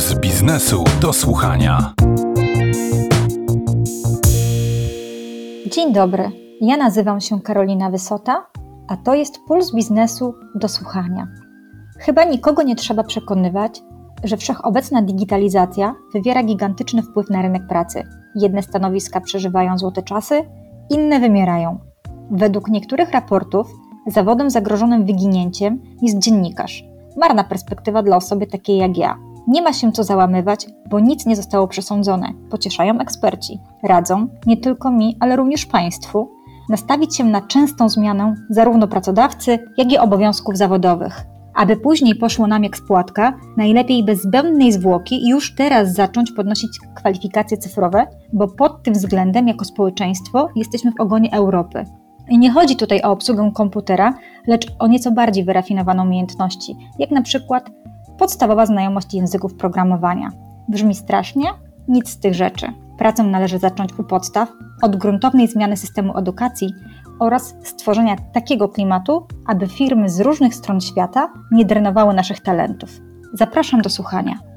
Puls biznesu do słuchania. Dzień dobry. Ja nazywam się Karolina Wysota, a to jest Puls biznesu do słuchania. Chyba nikogo nie trzeba przekonywać, że wszechobecna digitalizacja wywiera gigantyczny wpływ na rynek pracy. Jedne stanowiska przeżywają złote czasy, inne wymierają. Według niektórych raportów zawodem zagrożonym wyginięciem jest dziennikarz. Marna perspektywa dla osoby takiej jak ja. Nie ma się co załamywać, bo nic nie zostało przesądzone. Pocieszają eksperci. Radzą, nie tylko mi, ale również Państwu, nastawić się na częstą zmianę zarówno pracodawcy, jak i obowiązków zawodowych. Aby później poszło nam jak spłatka, najlepiej bez zbędnej zwłoki już teraz zacząć podnosić kwalifikacje cyfrowe, bo pod tym względem jako społeczeństwo jesteśmy w ogonie Europy. I nie chodzi tutaj o obsługę komputera, lecz o nieco bardziej wyrafinowaną umiejętności, jak na przykład podstawowa znajomość języków programowania. Brzmi strasznie? Nic z tych rzeczy. Pracę należy zacząć u podstaw, od gruntownej zmiany systemu edukacji oraz stworzenia takiego klimatu, aby firmy z różnych stron świata nie drenowały naszych talentów. Zapraszam do słuchania.